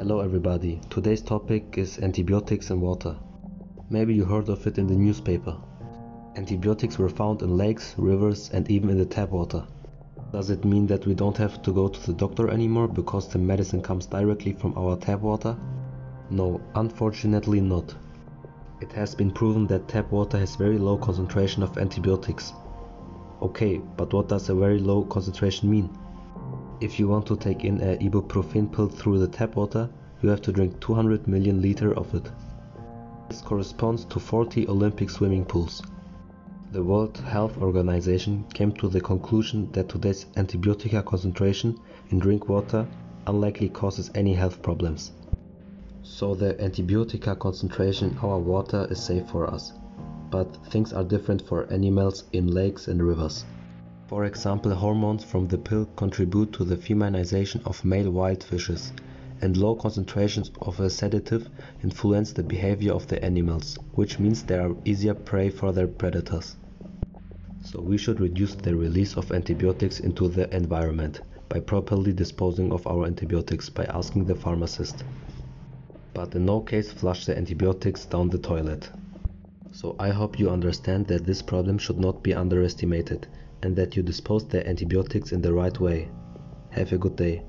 Hello everybody, today's topic is antibiotics in water. Maybe you heard of it in the newspaper. Antibiotics were found in lakes, rivers and even in the tap water. Does it mean that we don't have to go to the doctor anymore because the medicine comes directly from our tap water? No, unfortunately not. It has been proven that tap water has very low concentration of antibiotics. Okay, but what does a very low concentration mean? If you want to take in a ibuprofen pill through the tap water, you have to drink 200 million liter of it. This corresponds to 40 Olympic swimming pools. The World Health Organization came to the conclusion that today's antibiotic concentration in drink water unlikely causes any health problems. So the antibiotic concentration in our water is safe for us. But things are different for animals in lakes and rivers. For example, hormones from the pill contribute to the feminization of male wild fishes, and low concentrations of a sedative influence the behavior of the animals, which means they are easier prey for their predators. So we should reduce the release of antibiotics into the environment by properly disposing of our antibiotics by asking the pharmacist. But in no case flush the antibiotics down the toilet. So I hope you understand that this problem should not be underestimated and that you dispose the antibiotics in the right way. Have a good day.